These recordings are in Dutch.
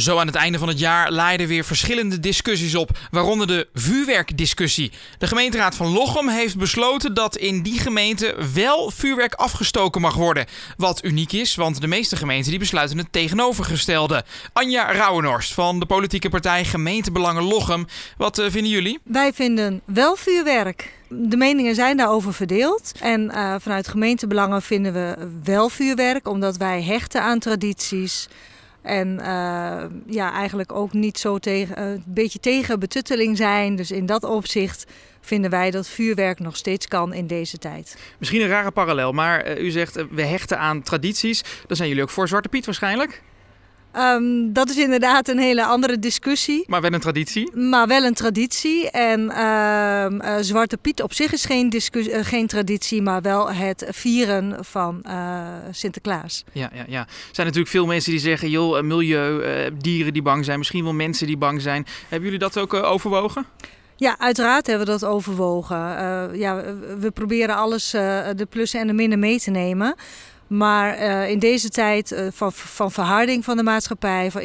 Zo aan het einde van het jaar laaiden weer verschillende discussies op, waaronder de vuurwerkdiscussie. De gemeenteraad van Lochem heeft besloten dat in die gemeente wel vuurwerk afgestoken mag worden. Wat uniek is, want de meeste gemeenten die besluiten het tegenovergestelde. Anja Rauwenhorst van de politieke partij Gemeentebelangen Lochem. Wat eh, vinden jullie? Wij vinden wel vuurwerk. De meningen zijn daarover verdeeld. En uh, vanuit gemeentebelangen vinden we wel vuurwerk, omdat wij hechten aan tradities. En uh, ja, eigenlijk ook niet zo tegen, uh, een beetje tegen betutteling zijn. Dus in dat opzicht vinden wij dat vuurwerk nog steeds kan in deze tijd. Misschien een rare parallel, maar uh, u zegt we hechten aan tradities. Dan zijn jullie ook voor Zwarte Piet waarschijnlijk? Um, dat is inderdaad een hele andere discussie. Maar wel een traditie? Maar wel een traditie. En uh, uh, Zwarte Piet op zich is geen, uh, geen traditie, maar wel het vieren van Sinterklaas. Ja, ja, ja. Er zijn natuurlijk veel mensen die zeggen, joh, milieu, dieren die bang zijn, misschien wel mensen die bang zijn. Hebben jullie dat ook overwogen? Ja, uiteraard hebben we dat overwogen. ja, we proberen alles, de plussen en de minnen mee te nemen. Maar uh, in deze tijd uh, van, van verharding van de maatschappij, van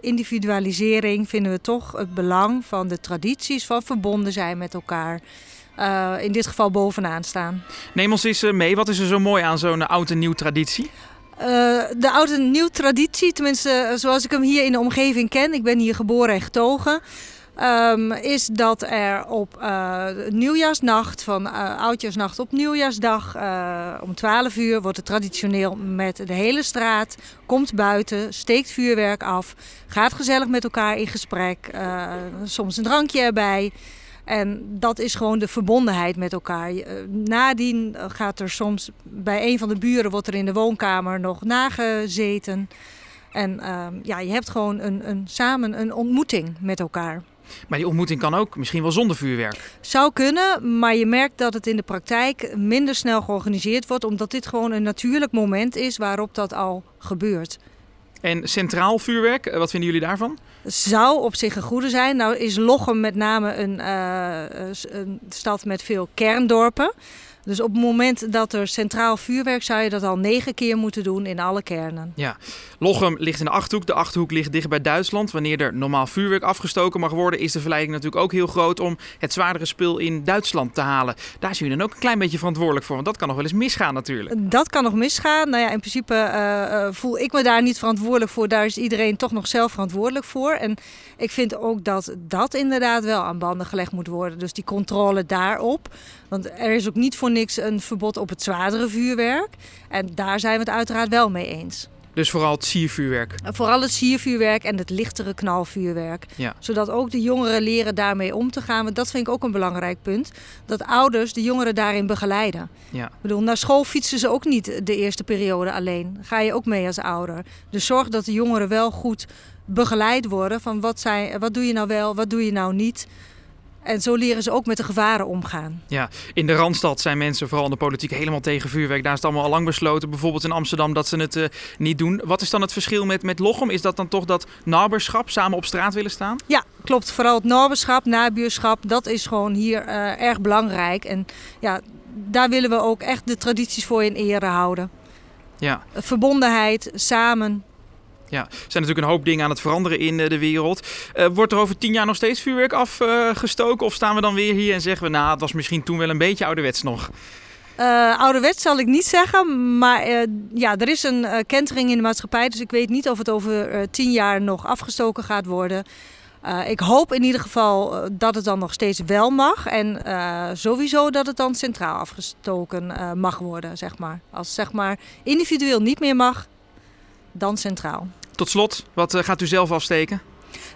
individualisering, vinden we toch het belang van de tradities van verbonden zijn met elkaar. Uh, in dit geval bovenaan staan. Neem ons eens mee, wat is er zo mooi aan zo'n oud en nieuw traditie? de oude en nieuw traditie, tenminste zoals ik hem hier in de omgeving ken, ik ben hier geboren en getogen. Um, is dat er op uh, nieuwjaarsnacht, van uh, oudjaarsnacht op nieuwjaarsdag, uh, om 12 uur wordt het traditioneel met de hele straat, komt buiten, steekt vuurwerk af, gaat gezellig met elkaar in gesprek, soms een drankje erbij. En dat is gewoon de verbondenheid met elkaar. Nadien gaat er soms bij een van de buren, wordt er in de woonkamer nog nagezeten. En ja, je hebt gewoon een, een, samen een ontmoeting met elkaar. Maar die ontmoeting kan ook misschien wel zonder vuurwerk. Zou kunnen, maar je merkt dat het in de praktijk minder snel georganiseerd wordt, omdat dit gewoon een natuurlijk moment is waarop dat al gebeurt. En centraal vuurwerk, wat vinden jullie daarvan? Zou op zich een goede zijn. Nou is Lochem met name een, uh, een stad met veel kerndorpen. Dus op het moment dat er centraal vuurwerk zou je dat al negen keer moeten doen in alle kernen. Ja, Lochem ligt in de Achterhoek. De Achterhoek ligt dicht bij Duitsland. Wanneer er normaal vuurwerk afgestoken mag worden, is de verleiding natuurlijk ook heel groot om het zwaardere spul in Duitsland te halen. Daar zijn jullie dan ook een klein beetje verantwoordelijk voor, want dat kan nog wel eens misgaan natuurlijk. Dat kan nog misgaan. Nou ja, in principe uh, voel ik me daar niet verantwoordelijk Daar is iedereen toch nog zelf verantwoordelijk voor. En ik vind ook dat dat inderdaad wel aan banden gelegd moet worden. Dus die controle daarop. Want er is ook niet voor niks een verbod op het zwaardere vuurwerk. En daar zijn we het uiteraard wel mee eens. Dus vooral het siervuurwerk? Vooral het siervuurwerk en het lichtere knalvuurwerk. Ja. Zodat ook de jongeren leren daarmee om te gaan. Want dat vind ik ook een belangrijk punt. Dat ouders de jongeren daarin begeleiden. Ja. Ik bedoel, naar school fietsen ze ook niet de eerste periode alleen. Ga je ook mee als ouder. Dus zorg dat de jongeren wel goed begeleid worden. Van wat, zijn, wat doe je nou wel, wat doe je nou niet. En zo leren ze ook met de gevaren omgaan. Ja, in de Randstad zijn mensen, vooral in de politiek, helemaal tegen vuurwerk. Daar is het allemaal al lang besloten, bijvoorbeeld in Amsterdam, dat ze het uh, niet doen. Wat is dan het verschil met, met Lochem? Is dat dan toch dat naberschap, samen op straat willen staan? Ja, klopt. Vooral het naberschap, nabuurschap, dat is gewoon hier uh, erg belangrijk. En ja, daar willen we ook echt de tradities voor in ere houden. Ja. Verbondenheid, samen, ja, er zijn natuurlijk een hoop dingen aan het veranderen in de wereld. Uh, wordt er over tien jaar nog steeds vuurwerk afgestoken? Of staan we dan weer hier en zeggen we, nou, het was misschien toen wel een beetje ouderwets nog? Uh, ouderwets zal ik niet zeggen, maar ja, er is een kentering in de maatschappij. Dus ik weet niet of het over tien jaar nog afgestoken gaat worden. ik hoop in ieder geval dat het dan nog steeds wel mag. En sowieso dat het dan centraal afgestoken mag worden, zeg maar. Als zeg maar individueel niet meer mag, dan centraal. Tot slot, wat uh, gaat u zelf afsteken?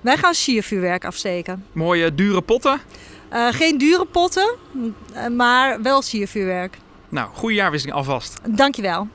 Wij gaan siervuurwerk afsteken. Mooie dure potten? Uh, geen dure potten, maar wel siervuurwerk. Nou, goede jaarwisseling alvast. Dankjewel.